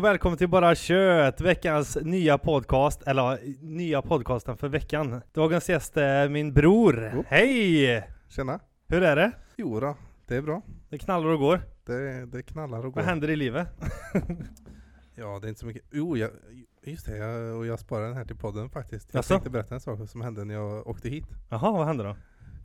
Och välkommen till Bara Kött, veckans nya podcast, eller nya podcasten för veckan. Dagens gäst är min bror. Jo. Hej! Tjena! Hur är det? Jo då, det är bra. Det knallar och går. Det, det knallar och går. Vad händer i livet? Ja, det är inte så mycket. Jo, jag, just det. Jag, och jag sparar den här till podden faktiskt. Jag Jaså? tänkte berätta en sak som hände när jag åkte hit. Jaha, vad händer då?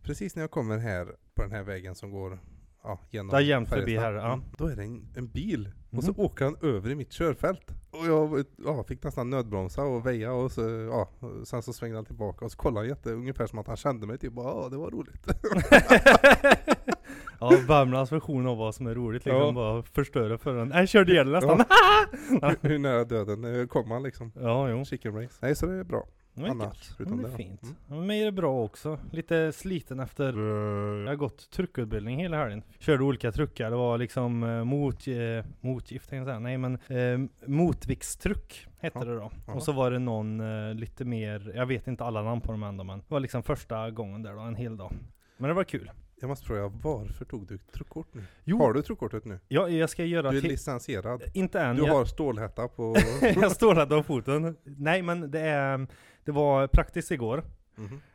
Precis när jag kommer här på den här vägen som går ja, genom Där jämt förbi här, ja. Mm, Då är det en, en bil. Och så Mhm. åker han över i mitt körfält. Och jag ja, fick nästan nödbromsa och väja och så, ja, sen så svängde han tillbaka och så kollade han jätte, ungefär som att han kände mig typ. bara, Ja, det var roligt. ja, Värmlands version av vad som är roligt liksom, Ja. bara förstöra för en. Jag körde ihjäl den nästan. hur, hur nära döden eh, kom han liksom. Ja, jo. Chicken race. Nej, så det är bra. Det gött. förutom det är det fint. Mm. Ja, men mig är det bra också. Lite sliten efter Jag har gått truckutbildning hela helgen. Körde olika truckar. Det var liksom eh, mot, eh, motgift tänkte jag säga. Nej men eh, motviktstruck hette Ja. det då. Ja. Och så var det någon eh, lite mer, jag vet inte alla namn på dem ändå men det var liksom första gången där då, en hel dag. Men det var kul. Jag måste fråga, varför tog du truckkort nu? Jo, Har du truckkortet nu? ja, jag ska göra Du är till- licensierad. Inte än. Du jag, har stålhätta på... jag står här av foten. Nej men det är, det var praktiskt igår.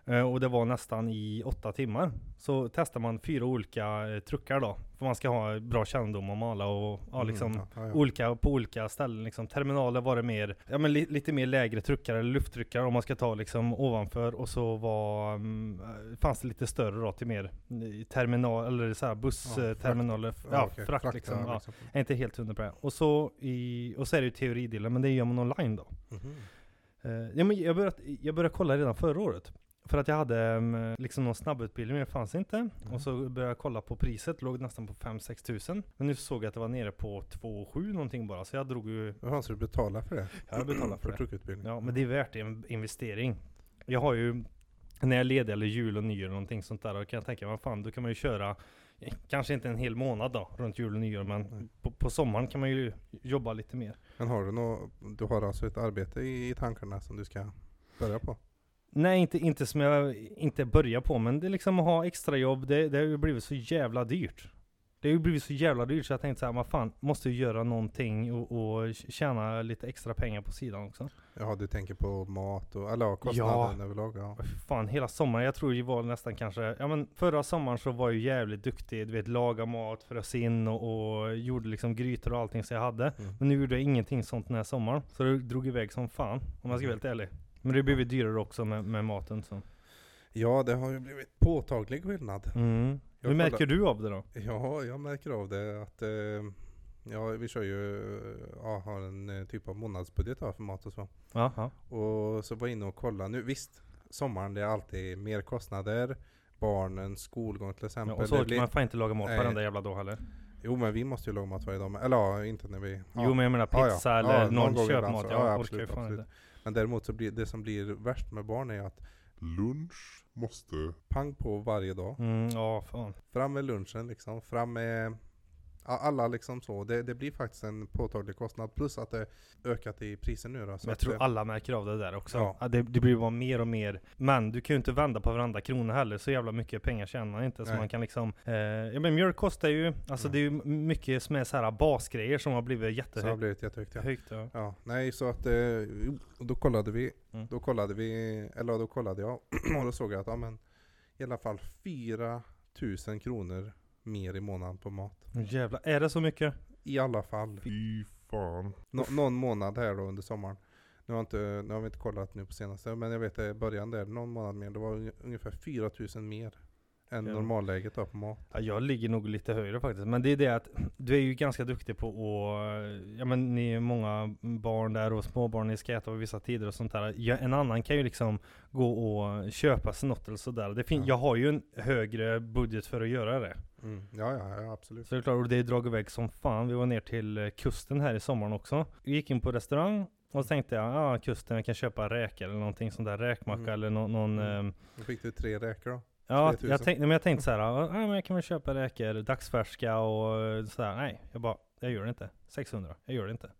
Eh, Och det var nästan i åtta timmar. Så testar man fyra olika eh, truckar då. För man ska ha bra kännedom om alla och ja, liksom Mm, ja, ja. olika på olika ställen. Liksom. Terminaler var det mer, ja men li, lite mer lägre truckar eller lufttryckar om man ska ta liksom ovanför. Och så var, mm, eh, fanns det lite större då till mer terminal, eller så här bussterminaler. Ja, Ja, okej. frakt Frakt, liksom. liksom. Jag är inte helt hundra på det. Och så, i, och så är det ju teoridelen, men det gör man online då. Mhm. Eh, ja, men jag, började, jag började kolla redan förra året. För att jag hade mm, liksom någon snabbutbildning, men det fanns inte. Och så började jag kolla på priset, låg nästan på 5-6 tusen. Men nu såg jag att det var nere på 2-7 någonting bara, så jag drog ju, Jaha, så du betalar för det? jag betalar för för det. Ja, men det är värt det, en investering. Jag har ju, när jag är ledig eller jul och nyår och någonting sånt där, då kan jag tänka, vad fan, då kan man ju köra eh, Kanske inte en hel månad då, runt jul och nyår, men på, på sommaren kan man ju jobba lite mer. Men har du något, du har alltså ett arbete i, i tankarna som du ska börja på? Nej, inte, inte som jag inte börjar på, men det är liksom att ha extrajobb, det, det har ju blivit så jävla dyrt. Det har ju blivit så jävla dyrt så jag tänkte såhär, vad fan, måste ju göra någonting och, och tjäna lite extra pengar på sidan också. Jaha, du tänker på mat och, eller ja, kostnaden överlag? Ja. Fan, hela sommaren, jag tror det var nästan kanske, ja men förra sommaren så var jag ju jävligt duktig, du vet laga mat, frös in och, och gjorde liksom grytor och allting så jag hade. Mm. Men nu gjorde jag ingenting sånt den här sommaren. Så det drog iväg som fan, om jag ska vara helt ärlig. Men det har blivit dyrare också med, med maten så. ja, det har ju blivit påtaglig skillnad. Mm. Hur märker kollar- du av det då? Ja, jag märker av det att eh, ja, vi kör ju, ja, har en eh, typ av månadsbudget för mat och så. Jaha. Och så var jag inne och kollade nu. Visst, sommaren det är alltid mer kostnader. Barnens skolgång till Ja, exempel. och så orkar man fan inte laga mat Nej. varenda jävla dag heller. Jo men vi måste ju laga mat varje dag. men- Eller ja, inte när vi... Ja. Jo men jag menar Ja, ja. pizza Ja, eller någon någon köpmat. Jag Ja, orkar absolut, ju fan absolut. inte. Men däremot så blir det som blir värst med barn är att Lunch måste pang på varje dag. Mm, ja fan. Fram med lunchen liksom. Fram med alla liksom så. Det, det blir faktiskt en påtaglig kostnad. Plus att det ökat i priser nu då. Så jag att tror det, alla märker av det där också. Ja. Ja. Det, det blir bara mer och mer. Men du kan ju inte vända på varenda krona heller. Så jävla mycket pengar tjänar man inte. Så Nej. man kan liksom... Eh, ja men mjölk kostar ju... Alltså Mm. det är ju mycket som är så här basgrejer som har blivit så har jättehögt. blivit jättehögt ja. Högt, ja. Ja, nej så att, eh, då kollade vi, Mm. då kollade vi, eller då kollade jag, och då såg jag att, ja men, i alla fall 4 000 kronor mer i månaden på mat. Jävlar, är det så mycket? I alla fall. Fy fan. Nå, någon månad här då under sommaren. Nu har, inte, nu har vi inte kollat nu på senaste, men jag vet i början där, någon månad mer, det var unge- ungefär 4 000 mer än Ja. normalläget då på mat. Ja, jag ligger nog lite högre faktiskt. Men det är det att du är ju ganska duktig på att, ja men ni är många barn där och småbarn, ni ska äta på vissa tider och sånt där. Ja, en annan kan ju liksom gå och köpa sig något eller sådär. Det fin- Ja. Jag har ju en högre budget för att göra det. Mm. Ja, ja, ja, absolut. Så det är klart, och det är dragit iväg som fan. Vi var ner till kusten här i sommaren också. Vi gick in på restaurang och så tänkte jag, ja kusten, jag kan köpa räkor eller någonting sånt där, räkmacka Mm. eller nå- någon Mm. ehm, Då fick du tre räkor då. Ja, 3000. jag, tänk, nej, men jag tänkte så här, men jag kan väl köpa räkor, dagsfärska och eh, sådär. Nej, jag bara, jag gör det inte. 600, jag gör det inte.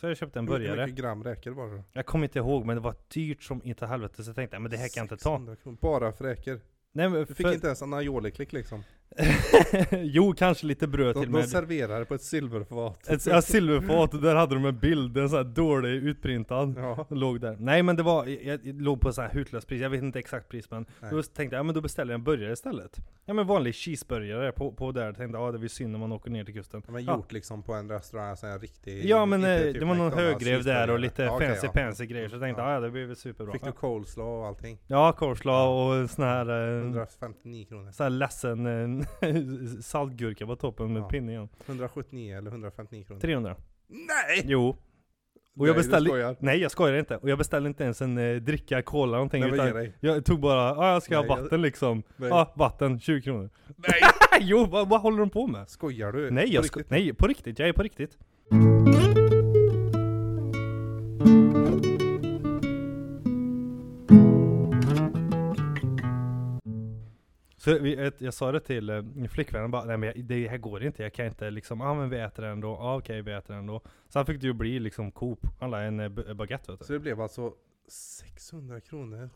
Så jag köpte en Hur- Hur burgare. mycket gram räkor var det? Jag kommer inte ihåg, men det var dyrt som inte helvete. Så jag tänkte, men det här kan jag inte ta. 600 kronor. Bara för räkor? Nej, men Du fick för, inte ens en aioli-klick liksom? Jo, kanske lite bröd De, till de med. serverar på ett silverfat. Ett ja, silverfat och där hade de en bild, en sån här dålig utprintad. Ja. Låg där. Nej men det var, jag, jag låg på så här hutlöst pris, jag vet inte exakt pris men Nej. då tänkte jag, ja men då beställer jag en burgare istället. Ja men vanlig cheeseburgare på, på där, tänkte ja det blir synd om man åker ner till kusten. De Ja. gjort liksom på en restaurang, så här riktig... Ja men eh, typ det var någon högrev där och lite Ja, fancy ja. pansy grejer så jag tänkte Ja. ja det blir väl superbra. Fick du coleslaw och allting? Ja, coleslaw och sån här, eh, 159 kronor. sån här ledsen saltgurka på toppen med Ja. pinne igen. 179 eller 159 kronor. 300. Nej! Jo. Och jag Nej, du beställde, nej jag skojar inte. Och jag beställde inte ens en eh, dricka, cola någonting. Nej, utan jag tog bara, ja jag ska ha Nej, jag- vatten liksom. Nej. Ja, vatten, 20 kronor. Nej! jo, vad, vad håller de på med? Skojar du? Nej, På jag riktigt? nej, på riktigt. Jag är på riktigt. Så vi, jag sa det till eh, flickvännen bara, nej men jag, det här går inte, jag kan inte liksom, ja ah, men vi äter den då, ja okej vi äter den då. Sen fick det ju bli liksom Coop, handla en eh, baguette vet du. Så det blev alltså 600 kronor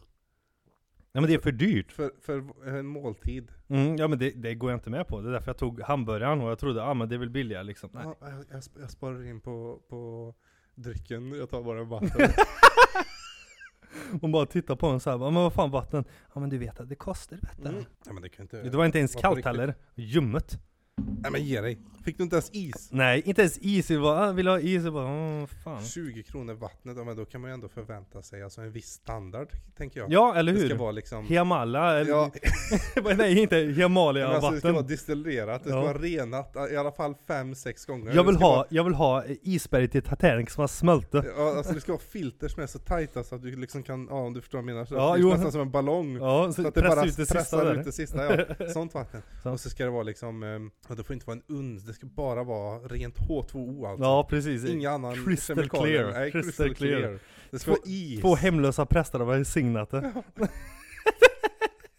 Nej men det är för dyrt. för, för en måltid. Mm, ja men det, det går jag inte med på, det är därför jag tog hamburgaren och jag trodde, ah, men det är väl billigare liksom. Ja, jag, jag, jag sparar in på, på drycken, jag tar bara en vatten. Hon bara tittar på honom såhär, men vad fan vatten? Ja men du vet att det kostar vet du. Mm. Ja, men det kan inte... Det var inte ens kallt riktigt. heller, ljummet. Nej men ge dig! Fick du inte ens is? Nej, inte ens is, vi bara, ah, vill ha is? Jag bara, åh fan. 20 kronor vattnet, ja men då kan man ju ändå förvänta sig alltså en viss standard, tänker jag. Ja, eller det hur? ska vara liksom... Himalaya, eller, Ja, nej inte men Himalaya alltså det ska vara vatten. distillerat, det ska Ja. vara renat i alla fall 5-6 gånger. Jag vill Det ha, jag vill ha isberget till Titanic som har smälte. Vara, ja, alltså det ska vara filter som är så tajta så att du liksom kan, ja om du förstår vad jag menar, så Ja, det är nästan som en ballong. Ja, Så så att det bara ut det pressar ut det sista, ja. Sånt vatten. Så. Och så ska det vara liksom, eh, ja, det får inte vara en uns, det ska bara vara rent H2O alltså. Ja precis. Inga annan Crystal kemikalier. clear. Nej, Crystal clear. Det ska Två- vara is. Två hemlösa präster har välsignat det.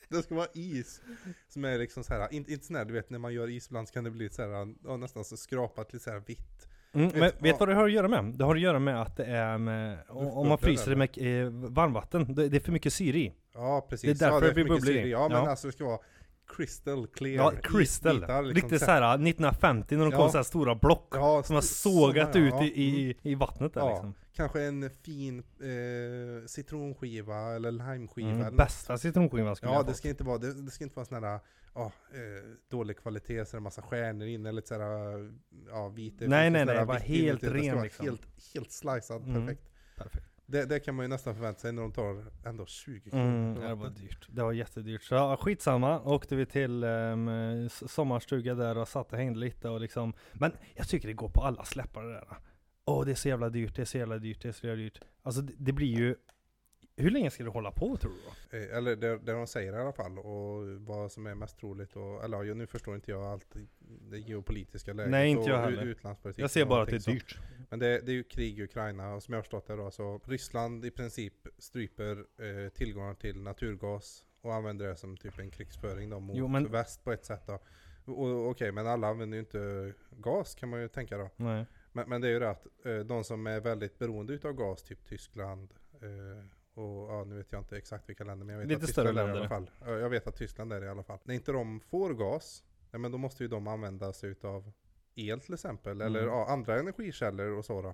Det ska vara is. Som är liksom så här, inte, inte sån här, du vet när man gör is ibland så kan det bli så här, ja, nästan så skrapat lite så här vitt. Mm, men vet du ja. vad det har att göra med? Det har att göra med att det är med, om man fryser det med eh, varmvatten, det, är för mycket syre i. Ja precis. Det är därför ja, det blir i. Ja men Ja. alltså det ska vara crystal clear. Ja, crystal. Liksom, Riktigt så- såhär 1950 när de Ja. kom såhär stora block. Ja, Som har sågat ut ja. i, i, Mm. i vattnet där Ja. liksom. Kanske en fin eh, citronskiva eller limeskiva. eller Mm, något. bästa citronskivan skulle Ja jag det ha ska inte vara, det, det ska inte vara sån här ja, eh, dålig kvalitet så det är massa stjärnor in eller sådär, ja vit. Nej, nej, här nej, bara helt. Det ren liksom. Helt, helt slicead, Mm. perfekt. Perfekt. Det, det kan man ju nästan förvänta sig när de tar ändå 20 kronor. Mm, det var dyrt. Det var jättedyrt. Så ja, skitsamma, åkte vi till um, sommarstuga där och satt och hängde lite och liksom Men jag tycker det går på alla släppar det där. Åh det är så jävla dyrt, det är så jävla dyrt, det är så jävla dyrt. Alltså det, det blir ju Hur länge ska det hålla på tror du? Eh, Eller det, det de säger i alla fall och vad som är mest troligt och, eller ja, nu förstår inte jag allt det geopolitiska läget Nej, inte jag heller. Jag ser bara att det är så. dyrt. Men det, det är ju krig i Ukraina och som jag har förstått det då så Ryssland i princip stryper eh, tillgången till naturgas och använder det som typ en krigsföring då mot Jo, men- väst på ett sätt då. Okej, men alla använder ju inte gas kan man ju tänka då. Men, men det är ju det att eh, de som är väldigt beroende utav gas, typ Tyskland eh, och ja, nu vet jag inte exakt vilka länder men jag vet Lite att större Tyskland är i alla fall. Ja, Jag vet att Tyskland är det i alla fall. När inte de får gas, ja, men då måste ju de använda sig utav el till exempel, eller Mm. ja, andra energikällor och så då.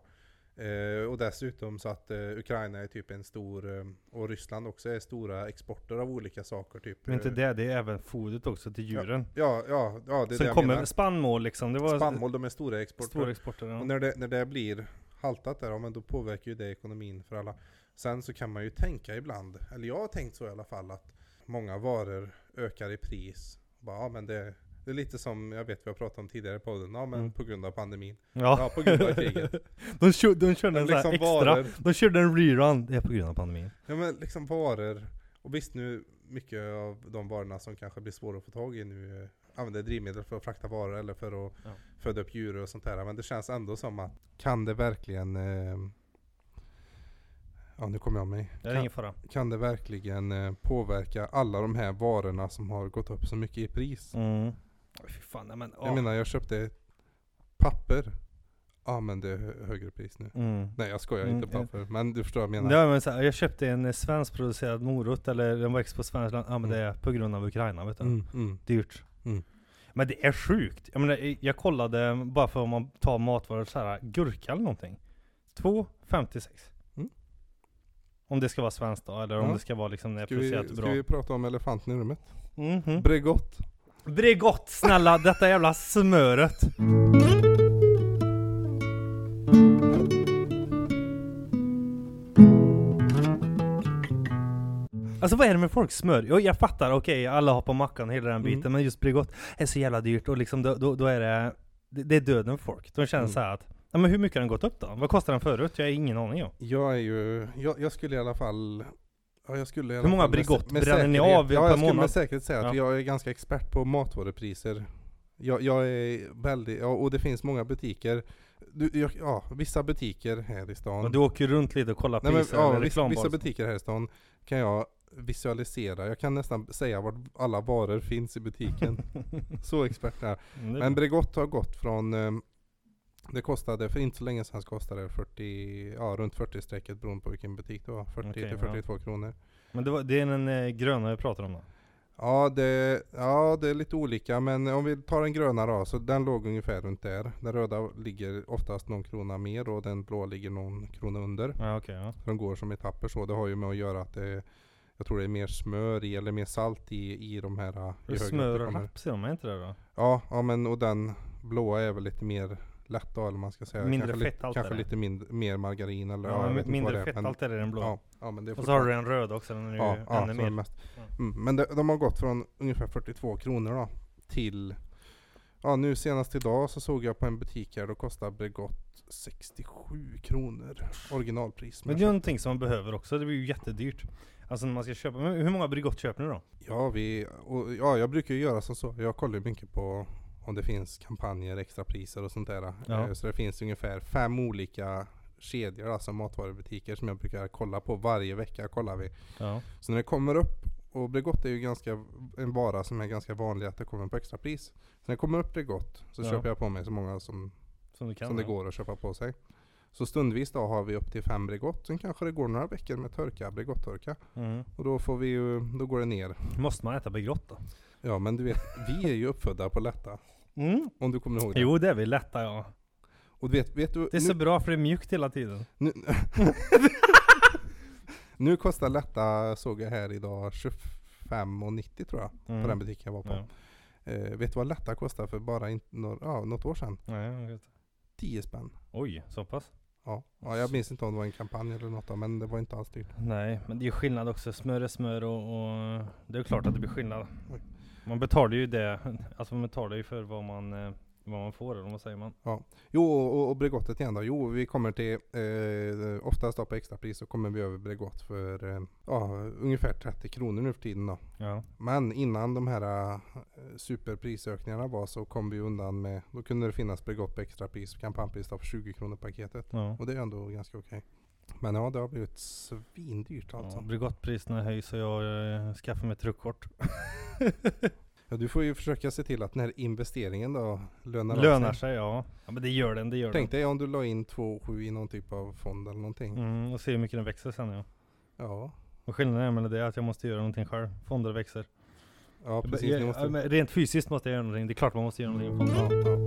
Eh, och dessutom så att eh, Ukraina är typ en stor, eh, och Ryssland också är stora exporter av olika saker typ. Men inte eh, det, det är även fodret också till djuren. Ja, ja, ja det är Sen det kommer spannmål liksom, det var Spannmål, de är stora exporter. stora exporter. Ja. Och när det, när det blir haltat där, ja, men då påverkar ju det ekonomin för alla. Sen så kan man ju tänka ibland, eller jag har tänkt så i alla fall, att många varor ökar i pris. Bara, ja, men det, det är lite som, jag vet vi har pratat om tidigare i podden, ja men Mm. på grund av pandemin. Ja. Ja, på grund av kriget. de, kör, de körde en liksom extra, varor. de körde en rerun, det är på grund av pandemin. Ja men liksom varor, och visst nu mycket av de varorna som kanske blir svåra att få tag i nu eh, använder drivmedel för att frakta varor eller för att Ja. föda upp djur och sånt där. Men det känns ändå som att, kan det verkligen eh, Ja nu kommer jag mig. Det är Kan, ingen fara. kan det verkligen eh, påverka alla de här varorna som har gått upp så mycket i pris? Mm. Fy fan, nej, men, Jag ja. menar jag köpte papper. Ja men det är hö- högre pris nu. Mm. Nej jag skojar Mm, inte eh. papper. Men du förstår vad jag menar. Ja, men så här, jag köpte en eh, svenskproducerad morot, eller den växte på svenskt land. Ja men det är på grund av Ukraina vet du. Mm, mm. Dyrt. Mm. Men det är sjukt. Jag menar, jag kollade bara för om man tar matvaror så här, gurka eller någonting. 2,56. Mm. Om det ska vara svenskt då, eller om Ja. det ska vara liksom det är Ska vi, producerat ska bra. vi prata om elefanten i rummet? Mhm. Bregott. Bregott, snälla, detta jävla smöret. Alltså vad är det med folk smör? Jo, jag fattar, okej, alla har på mackan hela den biten, Mm. men just Bregott är så jävla dyrt och liksom då, då, då är det, det, det är döden för folk. De känner Mm. så här att, ja men hur mycket har den gått upp då? Vad kostade den förut? Jag har ingen aning om. Jag är ju, jag, jag skulle i alla fall Ja, jag skulle i alla Hur många fall Bregott med bränner ni av ja, per jag skulle månad? med säkerhet säga att Ja. jag är ganska expert på matvarupriser. Jag, jag är väldigt, ja, och det finns många butiker. Du, jag, ja, vissa butiker här i stan. Och du åker runt lite och kollar Nej, men, priser ja, eller vissa, vissa butiker här i stan kan jag visualisera. Jag kan nästan säga vart alla varor finns i butiken. Så expert är jag. Mm, Men. Bregott har gått från eh, Det kostade, för inte så länge sedan kostade det 40, ja runt 40 strecket beroende på vilken butik det var. 40 Okej, till ja. 42 kronor. Men det, var, det är den eh, gröna vi pratar om då? Ja det, ja det är lite olika men om vi tar den gröna då, så den låg ungefär runt där. Den röda ligger oftast någon krona mer och den blå ligger någon krona under. Ja okej, ja. Så de går som etapper så. Det har ju med att göra att det jag tror det är mer smör i eller mer salt i, i de här. uh, ju högre upp Smör och kommer. raps är de, är inte det då? Ja, ja men och den blåa är väl lite mer lätt då, eller man ska säga. Mindre kanske, fetthalt kanske lite mindre, mer margarin eller Ja, vad mindre det är, det den blå. Ja, ja men det är och så har du den röda också, den är ju Ja, ja ännu mer. mest. Ja. Mm, men det, de har gått från ungefär 42 kronor då till Ja nu senast idag så såg jag på en butik här, då kostar Bregott 67 kronor originalpris. Men det är någonting som man behöver också, det blir ju jättedyrt. Alltså när man ska köpa, men hur många Bregott köper ni då? Ja, vi, och, ja, jag brukar ju göra som så. Jag kollar ju mycket på om det finns kampanjer, extrapriser och sånt där. Ja. Eh, Så det finns ungefär fem olika kedjor, alltså matvarubutiker som jag brukar kolla på varje vecka. kollar vi. Ja. Så när det kommer upp, och Bregott är ju ganska, en vara som är ganska vanlig att det kommer på extrapris. Så när det kommer upp Bregott så Ja. köper jag på mig så många som, Som du kan som det går att köpa på sig. Så stundvis då har vi upp till fem Bregott. Sen kanske det går några veckor med törka, Bregott-törka. Mm. Och då får vi ju, då går det ner. Måste man äta Bregott då? Ja men du vet, vi är ju uppfödda på lätta. Mm. Om du kommer ihåg det. Jo det är vi lätta ja. Och du vet, vet du, Det är så bra för det är mjukt hela tiden. nu, nu kostar lätta, såg jag här idag, 25,90 tror jag. Mm. På den butiken jag var på. Ja. Eh, vet du vad lätta kostar för bara in, några, ja, något år sedan? Nej, jag vet. 10 spänn. Oj, så pass? Ja. ja, jag minns inte om det var en kampanj eller något men det var inte alls dyrt. Nej, men det är skillnad också. Smör är smör och, och det är klart att det blir skillnad. Oj. Man betalar ju det, alltså man betalar ju för vad man, eh, vad man får eller vad säger man? Jo, och, och Bregottet igen då. Jo, vi kommer till, eh, oftast då på extrapris så kommer vi över Bregott för eh, ja, ungefär 30 kronor nu för tiden då. Ja. Men innan de här eh, superprisökningarna var så kom vi undan med, då kunde det finnas Bregott på extrapris, kampanjpris då för 20 kronor paketet. Ja. Och det är ändå ganska okej. Men ja, det har blivit svindyrt alltså. Ja, Bregottpriserna höjs och jag eh, skaffar mig truckkort. Ja, du får ju försöka se till att den här investeringen då lönar av Lönar sig. sig ja. Ja men det gör den, det gör Tänk dig om du la in 2,7 i någon typ av fond eller någonting. den. Mm, och se hur mycket den växer sen ja. Ja, Och skillnaden är mellan det är att jag måste göra någonting själv. Fonder växer. ja precis. jag, måste... ja, rent fysiskt måste jag göra någonting. Det är klart man måste göra någonting. ja, ja.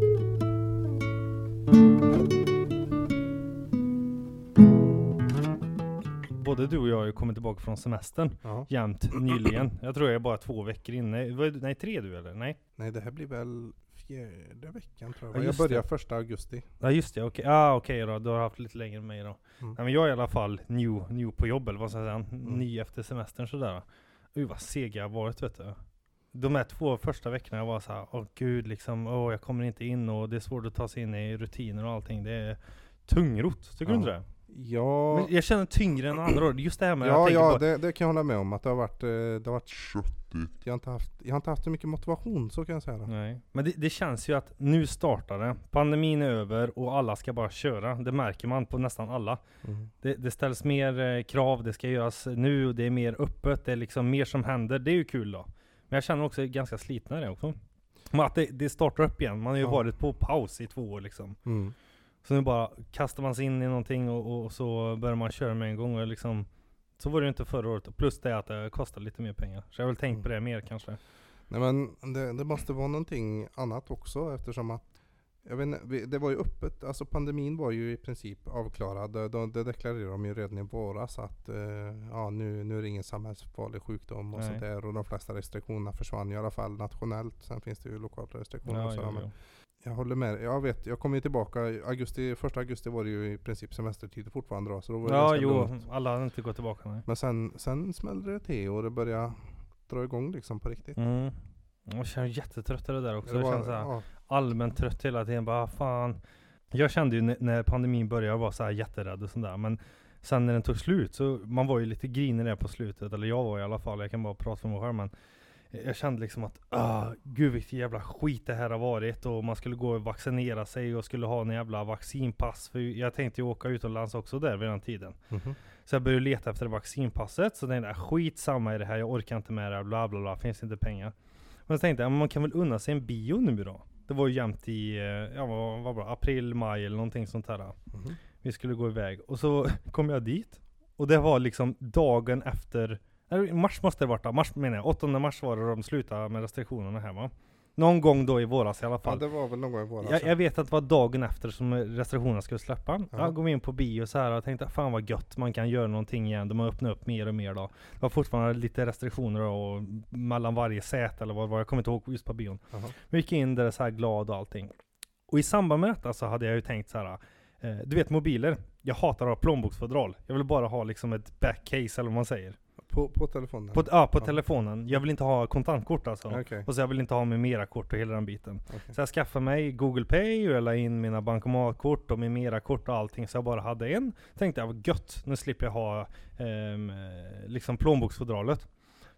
Både du och jag har ju kommit tillbaka från semestern Ja. jämt nyligen. Jag tror jag är bara två veckor inne. Vad- Nej tre du eller? Nej? Nej, det här blir väl fjärde veckan tror jag. Ja, jag just börjar det. första augusti. Ja just det, okej. Ah, okej då. Du har haft lite längre än mig då. Mm. Nej, men jag är i alla fall new, new på jobb eller vad ska jag säga? Mm. Ny efter semestern sådär. Uy vad seg jag har varit vet du. De här två första veckorna jag var så här, åh gud liksom, åh jag kommer inte in och det är svårt att ta sig in i rutiner och allting. Det är tungrot, tycker du Ja. inte det? Ja, Men jag känner tyngre än andra år. Just det här med ja, jag ja på, det, det kan jag hålla med om. Att det har varit, eh, det har varit Köttigt. jag, har inte haft, jag har inte haft så mycket motivation, så kan jag säga. Nej. Men det, det känns ju att nu startar det. Pandemin är över och alla ska bara köra. Det märker man på nästan alla. Mm. Det, det ställs mer eh, krav, det ska göras nu, och det är mer öppet, det är liksom mer som händer. Det är ju kul då. Men jag känner också ganska det också. Men att det, det startar upp igen. Man har ju Ja. varit på paus i två år liksom. Mm. Så nu bara kastar man sig in i någonting och, och så börjar man köra med en gång och liksom Så var det ju inte förra året. Plus det att det kostar lite mer pengar. Så jag har väl tänkt på det mer kanske. Nej men det, det måste vara någonting annat också eftersom att jag vet inte, det var ju öppet, alltså pandemin var ju i princip avklarad. Det, det deklarerade de ju redan i våras att eh, ja, nu, nu är det ingen samhällsfarlig sjukdom och Nej. sånt där. Och de flesta restriktionerna försvann i alla fall nationellt. Sen finns det ju lokala restriktioner och Ja, så. jo, men jo. Jag håller med. Jag vet, jag kom ju tillbaka augusti, första augusti var det ju i princip semestertid fortfarande då. Så då var det ja jo, lugnt. alla hade inte gått tillbaka nej. Men sen, sen smällde det till och det började dra igång liksom på riktigt. Mm. Jag känner jättetrött av det där också. Det Jag var, känner såhär, ja, allmänt trött hela tiden. Bara fan. Jag kände ju när, när pandemin började, jag var så här jätterädd och sådär. Men sen när den tog slut så, man var ju lite grinig där på slutet. Eller jag var i alla fall, jag kan bara prata för mig själv men. Jag kände liksom att, ah, gud vilken jävla skit det här har varit. Och man skulle gå och vaccinera sig och skulle ha en jävla vaccinpass. För jag tänkte ju åka utomlands också där vid den tiden. mhm. Så jag började leta efter vaccinpasset, så tänkte jag skit samma i det här, jag orkar inte med det här, bla bla bla, finns inte pengar. Men så tänkte jag, man kan väl unna sig en bio nu då? Det var ju jämnt i, eh, ja vad, vad bra, april, maj eller någonting sånt där. Mhm. Vi skulle gå iväg, och så kom jag dit. Och det var liksom dagen efter, mars måste det varit då, mars menar jag, 8 mars var det de slutade med restriktionerna här va? Någon gång då i våras i alla Ja fall. det var väl någon gång i våras. Jag, jag vet att det var dagen efter som restriktionerna skulle släppa. Ja. Jag går in på bio så här och tänkte fan vad gött, man kan göra någonting igen. De har öppnat upp mer och mer då. Det var fortfarande lite restriktioner och mellan varje säte eller vad det var, jag kommer inte ihåg just på bion. Jaha. Vi gick in där så här glad och allting. Och i samband med detta så hade jag ju tänkt så här. Eh, du vet mobiler, jag hatar att ha plånboksfodral. Jag vill bara ha liksom ett backcase eller vad man säger. På, på telefonen? På, ja, på Ja. telefonen. Jag vill inte ha kontantkort alltså. Okej. Och så jag vill inte ha med mera-kort och hela den biten. okej. Så jag skaffade mig Google Pay och jag la in mina bankomatkort och min Mera-kort och allting så jag bara hade en. Tänkte jag vad gött, nu slipper jag ha eh, liksom plånboksfodralet.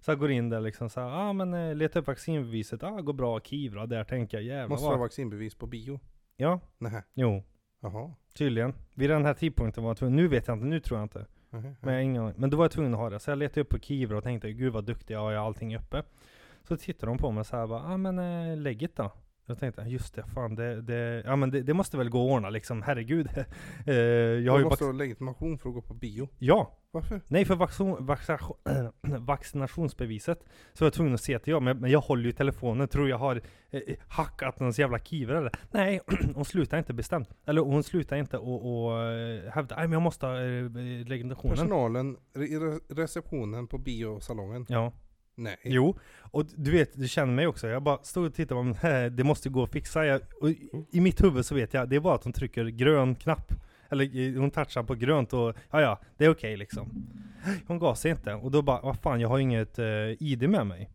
Så jag går in där liksom så ja ah, men eh, leta upp vaccinbeviset, ah går bra, Kivra, där tänker jag jävlar Måste du ha vaccinbevis på bio? Ja, Nej. jo, Jaha. tydligen. Vid den här tidpunkten var jag tvungen, nu vet jag inte, nu tror jag inte. Mhm, mhm. Men, jag ingen, men då var jag tvungen att ha det. Så jag letade upp på Kivra och tänkte gud vad duktig jag är, jag har allting uppe. Så tittade de på mig så här bara, ah men eh, äh, lägget då? Jag tänkte, just det, fan det, det, ja, men det, det måste väl gå att ordna liksom, herregud. eh, jag har Du måste ha legitimation för att gå på bio. Ja! Varför? Nej för vaccin, vaccin, vaccinationsbeviset så var jag tvungen att se till jag, men, men jag håller ju telefonen, tror jag har eh, hackat någons jävla Kivra eller? Nej, hon slutar inte bestämt. Eller hon slutar inte och, och eh, hävda, nej men jag måste ha eh, legitimationen. Personalen i re- receptionen på biosalongen? Ja. Nej. Jo, och du vet, du känner mig också. Jag bara stod och tittade, men, "Hä, det måste gå att fixa. Jag, och i- mitt huvud så vet jag, det är bara att hon trycker grön knapp. Eller eh, hon touchar på grönt och ja, ja, det är okej liksom. Hon gav sig inte. Och då bara, vad fan, jag har inget eh, ID med mig.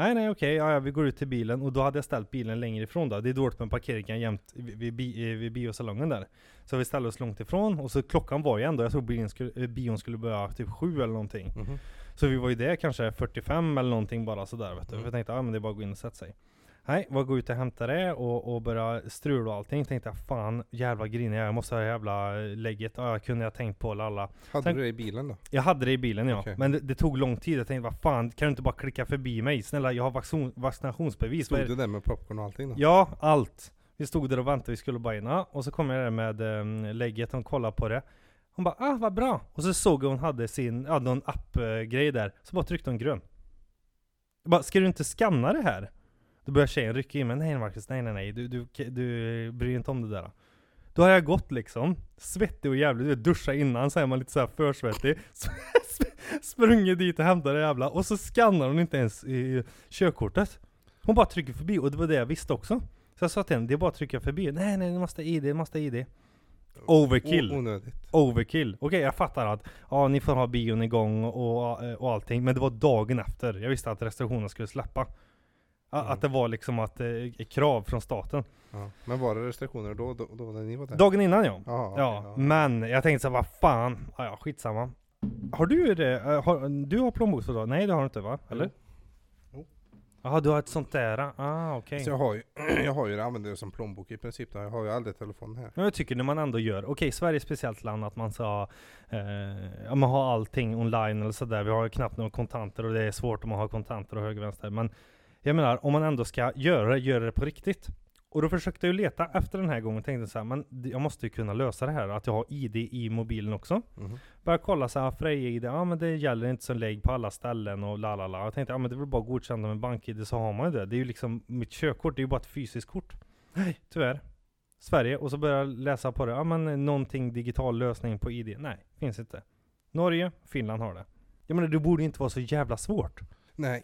Nej, nej, okej, ja, ja, vi går ut till bilen. Och då hade jag ställt bilen längre ifrån då. Det är dåligt med parkeringen jämt vid, vid, bi- eh, vid biosalongen där. Så vi ställde oss långt ifrån. Och så klockan var ju ändå, jag tror bilen skulle, eh, bion skulle börja typ sju eller någonting. Mhm. Så vi var ju där kanske 45 eller någonting bara sådär vet du. Mm. För jag tänkte, ja men det är bara att gå in och sätta sig. Nej, var gå ut och hämta det och, och börja strula och allting. Tänkte jag, fan jävla grinig jag måste ha det jävla eh, lägget. Ja, jag kunde jag tänkt på alla. Hade Tänk- du det i bilen då? Jag hade det i bilen ja, Okej. men det, det tog lång tid. Jag tänkte, vad fan, kan du inte bara klicka förbi mig? Snälla, jag har vaccin, vaccinationsbevis. Stod du där med popcorn och allting då? Ja, allt. Vi stod där och väntade, vi skulle bara in. Ja, och så kom jag där med um, lägget, hon kollade på det. Hon bara, ah vad bra. Och så såg jag hon hade sin, ja någon app-grej där. Så bara tryckte hon grön. Jag bara, ska du inte scanna det här? Då börjar tjejen rycka in mig, nej Marcus, nej nej nej, du, du, du bryr dig inte om det där. Då har jag gått liksom, svettig och jävlig, du vet duscha innan så är man lite såhär försvettig. Sprungit dit och hämtat det jävla, och så scannar hon inte ens i körkortet. Hon bara trycker förbi, och det var det jag visste också. Så jag sa till henne, det är bara att trycka förbi. Nej nej, du måste ha ID, du måste ha ID. Overkill. Onödigt. Overkill. Okej, jag fattar att ja, ni får ha bion igång och, och allting, men det var dagen efter. Jag visste att restriktionerna skulle släppa. Mm. Att det var liksom att, eh, krav från staten. Ja. Men var det restriktioner då, då, då när ni var där? Dagen innan ja. Ja, Ja, okej, men jag tänkte så vad fan, ja, ja skitsamma. Har du det? eh, Har, du har plånboksfodral? Nej det har du inte va? Eller? Jo. Jaha, du har ett sånt där? Ah okej. Så jag har ju, jag har ju det, använder det som plånbok i princip. Då. Jag har ju aldrig telefon här. Men jag tycker när man ändå gör, okej Sverige är ett speciellt land att man ska eh, ja, man har allting online eller sådär. Vi har ju knappt några kontanter och det är svårt om man har kontanter och höger och vänster. Men jag menar, om man ändå ska göra det, göra det på riktigt. Och då försökte jag leta efter den här gången tänkte så här, men jag måste ju kunna lösa det här, att jag har ID i mobilen också. Mhm. Började kolla så här, Freja-ID, ja men det gäller inte som lägg på alla ställen och la la la. Jag tänkte, ja men det är väl bara godkända med BankID så har man ju det. Det är ju liksom, mitt körkort det är ju bara ett fysiskt kort. Nej, tyvärr. Sverige, och så börjar jag läsa på det, ja men någonting digital lösning på ID. Nej, finns inte. Norge, Finland har det. Jag menar det borde inte vara så jävla svårt. Nej.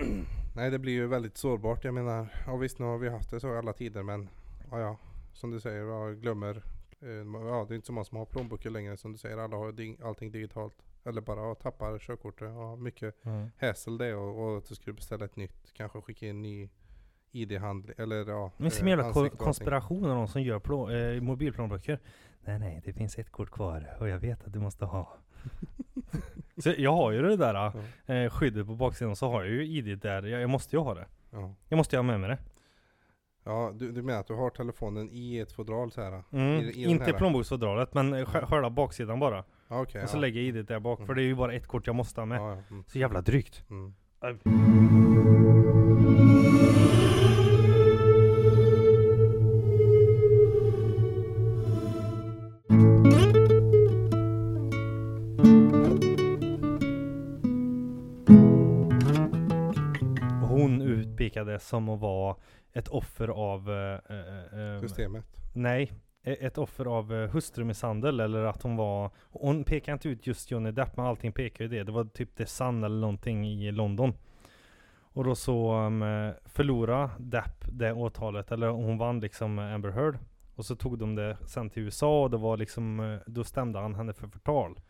Nej, det blir ju väldigt sårbart. Jag menar, ja visst nu har vi haft det så i alla tider men ja, ja som du säger, ja, glömmer. eh, Ja, det är inte så många som har plånböcker längre som du säger. Alla har allting digitalt. Eller bara tappar körkortet. Ja, mycket hassle det och, och att du skulle beställa ett nytt. Kanske skicka in ny ID-handling. Eller ja. Men som eh, jävla ko- och allting. konspiration av någon som gör plå- eh, mobilplånböcker. Nej nej, det finns ett kort kvar och jag vet att du måste ha. så jag har ju det där eh, skyddet på baksidan, så har jag ju ID där. Jag, jag måste ju ha det. Ja. Jag måste ju ha med mig det. Ja, du, du menar att du har telefonen i ett fodral så här? Mm, I- i den inte här- plånboksfodralet, men sj- själva baksidan bara. Ja, okej. och så lägger jag ID där bak, för Mm. det är ju bara ett kort jag måste ha med. Ja, ja. Mm. Så jävla drygt. Mm. Utpekades som att vara ett offer av... eh, eh, eh, Systemet. Nej, e- ett offer av eh, hustrumisshandel eller att hon var... Hon pekar inte ut just Johnny Depp men allting pekar ju det. Det var typ The Sun eller någonting i London. Och då så um, förlorade Depp det åtalet, eller hon vann liksom Amber Heard. Och så tog de det sen till USA och det var liksom, då stämde han henne för förtal.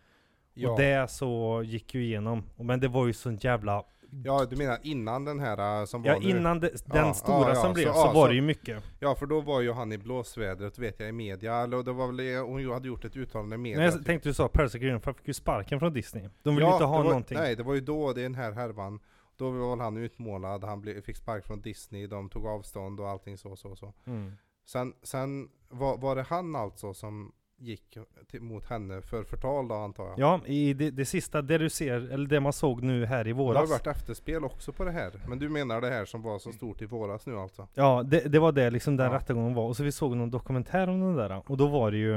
Ja. Och det så gick ju igenom. Men det var ju sån jävla... ja, du menar innan den här äh, som var Ja nu? innan det, den Ja, stora ja, som blev så- så, var så- det ju mycket. Ja, för då var ju han i blåsvädret vet jag i media, eller det var väl, hon hade gjort ett uttalande i media. Typ. jag tänkte du sa Persecution, för han fick ju sparken från Disney. De vill ju Ja, inte ha det var, någonting. Nej, det var ju då den här härvan, då var väl han utmålad, han blev, fick spark från Disney, de tog avstånd och allting så så så. Mm. Sen, sen var, var det han alltså som gick till, mot henne för förtal då antar jag? Ja, i det, det sista, det du ser, eller det man såg nu här i Det har våras. varit efterspel också på det här, men du menar det här som var så stort i våras nu alltså? Ja, det, det var det liksom den Ja. rättegången var. Och så vi såg någon dokumentär om den där. Och då var det ju,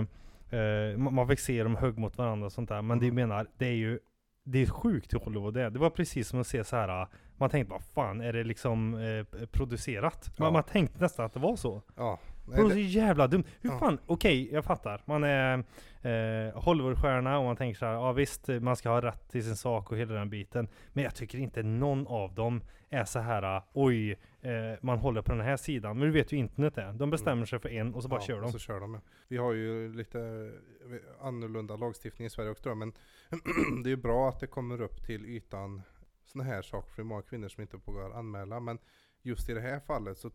eh, man man fick se dem högg mot varandra och sånt där. Men det jag menar, det är ju, det är sjukt hur Hollywood det är. Det var precis som att se så här. man tänkte vad fan, är det liksom eh, producerat? Man, Ja. man tänkte nästan att det var så. Ja. Nej, var så det, jävla dumt. Hur Ja. fan, okej jag fattar. Man är eh, Hollywoodstjärna och man tänker så här, ja visst man ska ha rätt till sin sak och hela den biten. Men jag tycker inte någon av dem är så här, oj, eh, man håller på den här sidan. Men du vet ju internet är. De bestämmer sig för en och så bara ja, kör de. och så kör de. Vi har ju lite eh, annorlunda lagstiftning i Sverige också då, men det är ju bra att det kommer upp till ytan såna här saker för det är många kvinnor som inte vågar anmäla. Men just i det här fallet så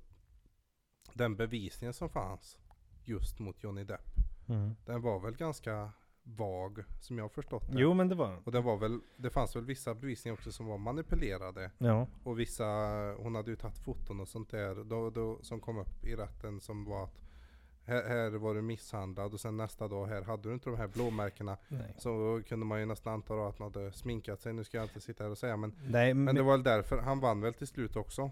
den bevisningen som fanns just mot Johnny Depp, Mm. den var väl ganska vag som jag har förstått det. Jo men det var Och det var väl, det fanns väl vissa bevisningar också som var manipulerade. Ja. Och vissa, hon hade ju tagit foton och sånt där då, då, som kom upp i rätten som var att här, här var du misshandlad och sen nästa dag här hade du inte de här blåmärkena. Nej. Så kunde man ju nästan anta att man hade sminkat sig, nu ska jag inte sitta här och säga men Nej men, Men det var väl därför, han vann väl till slut också?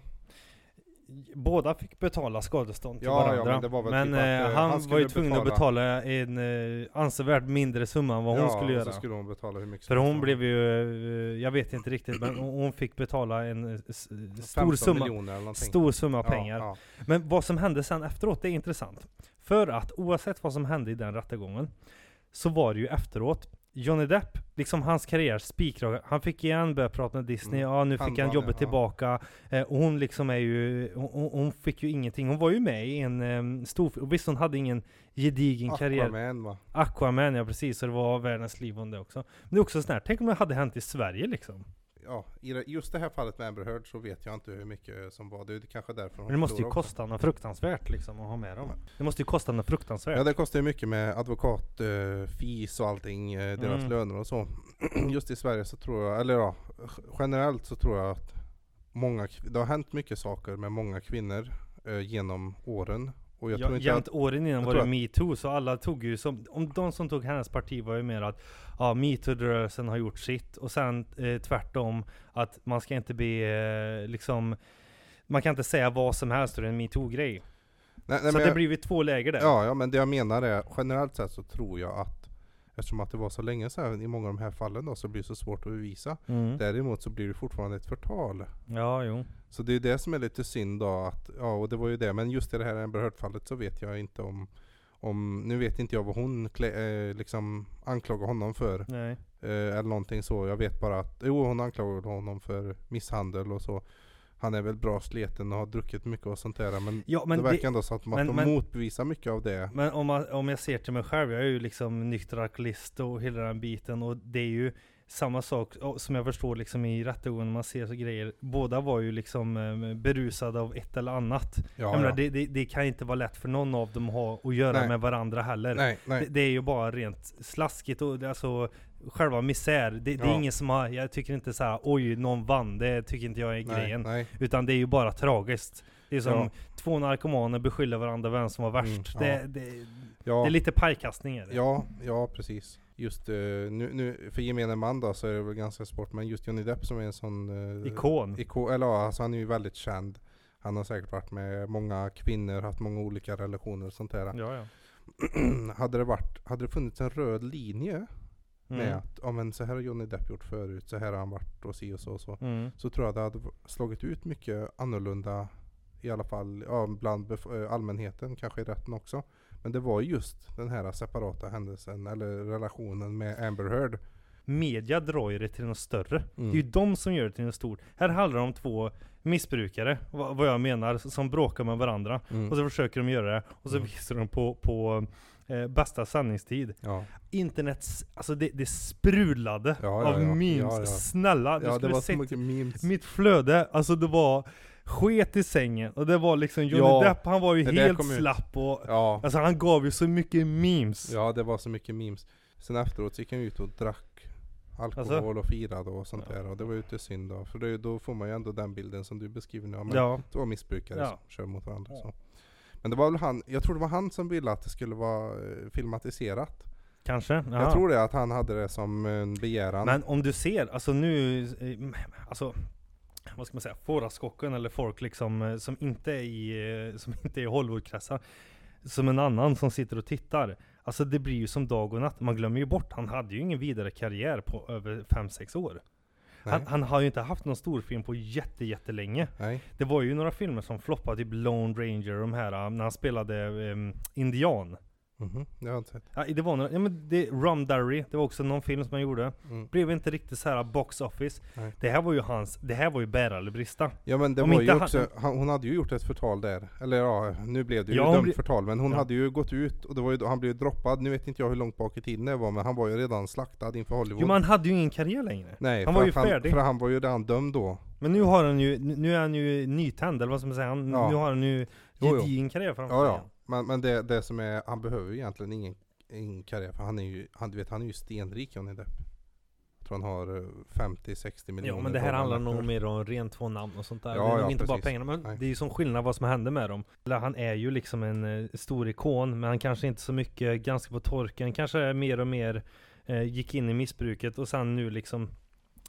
Båda fick betala skadestånd till Ja, ja, varandra. men det var men typ att, eh, eh, han, han var skulle ju tvungen att betala- betala en eh, ansevärt mindre summa än vad hon ja, skulle och göra. skulle hon betala För hon blev ju, eh, jag vet inte riktigt, men hon hon fick betala en stor 15 summa, stor summa Ja, pengar. Ja, Men vad som hände sen efteråt, det är intressant. För att oavsett vad som hände i den rättegången, så var det ju efteråt, Johnny Depp, liksom hans karriär spikraka. Han fick igen börja prata med Disney, Mm. ja nu fick han jobbet ja. tillbaka. Eh, och hon liksom är ju, hon, hon- fick ju ingenting. Hon var ju med i en um, stor, och visst hon hade ingen gedigen karriär. Aquaman va? Aquaman ja precis, och det var världens liv om det också. Men det är också sånt här, tänk om det hade hänt i Sverige liksom. Ja, i just det här fallet med Amber Heard så vet jag inte hur mycket som var. Det är kanske därför hon Men det måste ju också. kosta något fruktansvärt liksom att ha med dem. Det måste ju kosta något fruktansvärt. Ja det kostar ju mycket med advokat, eh, fees och allting, eh, deras Mm. löner och så. Just i Sverige så tror jag, eller ja, generellt så tror jag att många, det har hänt mycket saker med många kvinnor eh, genom åren. Och jag ja, tror inte jämt att, åren innan var det metoo, så alla tog ju som, om de som tog hennes parti var ju mer att ja, metoo-rörelsen har gjort sitt, och sen eh, tvärtom att man ska inte bli eh, liksom, man kan inte säga vad som helst är en metoo-grej. Så det jag- blir ju två läger där. Ja, ja, men det jag menar är generellt sett så tror jag att eftersom att det var så länge sedan i många av de här fallen då så blir det så svårt att bevisa. Mm. Däremot så blir det fortfarande ett förtal. Ja, jo. Så det är det som är lite synd då att, ja och det var ju det, men just i det här Amber Heard-fallet så vet jag inte om, om nu vet inte jag vad hon eh, liksom anklagar honom för. Nej. Eh, eller någonting så. Jag vet bara att, jo hon anklagade honom för misshandel och så. Han är väl bra sleten och har druckit mycket och sånt där. Men, Ja, men det det- verkar ändå som att men- de men- motbevisar mycket av det. Men om, man, om jag ser till mig själv, jag är ju liksom nykter alkoholist och hela den biten och det är ju samma sak som jag förstår liksom i rättegången man ser så grejer. Båda var ju liksom eh, berusade av ett eller annat. Ja, menar, ja. det, det, det kan inte vara lätt för någon av dem att ha att göra Nej. med varandra heller. Nej, nej. Det, det är ju bara rent slaskigt och det, alltså själva misär. Det, det är ingen som har, jag tycker inte så här, oj någon vann, det tycker inte jag är Nej, grejen. nej. Utan det är ju bara tragiskt. Det är som två narkomaner beskyller varandra vem som var värst. Mm, det, det, det är lite pajkastning är det. Ja, ja precis. Just eh, nu, nu, för gemene man då så är det väl ganska svårt, men just Johnny Depp som är en sån eh, Ikon. Iko, eller ja, alltså han är ju väldigt känd. Han har säkert varit med många kvinnor, haft många olika relationer och sånt där. Ja, ja. hade, det varit, hade det funnits en röd linje med Mm. att ja, men så här har Johnny Depp gjort förut, så här har han varit och si och så och så. Mm. Så tror jag det hade slagit ut mycket annorlunda i alla fall ja, bland allmänheten, kanske i rätten också. Men det var just den här separata händelsen eller relationen med Amber Heard. Media drar ju det till något större. Mm. Det är ju de som gör det till något stort. Här handlar det om två missbrukare, vad, vad jag menar, som bråkar med varandra. Mm. Och så försöker de göra det, och så Mm. visar de på, på eh, bästa sändningstid. Ja. Internet, alltså det, det sprudlade Ja, av memes. Snälla, du ja, det skulle var så sett memes. mitt flöde, alltså det var sket i sängen, och det var liksom Johnny Ja, Depp, han var ju det helt slapp och Ja. Alltså han gav ju så mycket memes. ja, det var så mycket memes. Sen efteråt gick han ut och drack alkohol Alltså? och firade och sånt Ja. där. Och det var ju inte synd då. För det, då får man ju ändå den bilden som du beskriver nu. Ja, men Ja. Två missbrukare Ja. som kör mot varandra. Så. Men det var väl han, jag tror det var han som ville att det skulle vara eh, filmatiserat. Kanske? Jag Jaha. tror det, att han hade det som en begäran. Men om du ser, alltså nu, eh, alltså vad ska man säga, fåraskocken eller folk liksom eh, som inte är i, som inte är i Hollywoodkretsar Som en annan som sitter och tittar Alltså det blir ju som dag och natt, man glömmer ju bort, han hade ju ingen vidare karriär på över 5-6 år. Han, han har ju inte haft någon storfilm på jätte, jättelänge. Nej. Det var ju några filmer som floppade, typ Lone Ranger och de här, eh, när han spelade eh, Indian Mhm, det har jag inte sett. Ja, det var några, ja men det, Rum Diary, det var också någon film som han gjorde Mm. Blev inte riktigt så här box office Nej. Det här var ju hans, det här var ju bära eller brista Ja men det Om var inte ju han- också, han, hon hade ju gjort ett förtal där. Eller ja, nu blev det ju Ja, dömt bli- förtal. Men hon Ja. hade ju gått ut och det var ju, han blev droppad. Nu vet inte jag hur långt bak i tiden det var men han var ju redan slaktad inför Hollywood. Jo men han hade ju ingen karriär längre Nej, han för var ju han, färdig. För han var ju redan dömd då. Men nu har han ju, nu är han ju nytänd eller vad ska man säga, han, Ja. nu har han ju gedigen karriär framför Ja, sig ja. igen. Men, men det, det som är, han behöver ju egentligen ingen, ingen karriär för han är ju, han, du vet, han är ju stenrik Johnny Depp. Jag tror han har eh, 50-60 miljoner Ja men det här handlar nog mer om rent två namn och sånt där. Ja, det är ja, inte bara precis. pengarna. Men Nej. Det är ju som skillnad vad som hände med dem han är ju liksom en eh, stor ikon, men han kanske inte så mycket, ganska på torken, kanske mer och mer eh, gick in i missbruket och sen nu liksom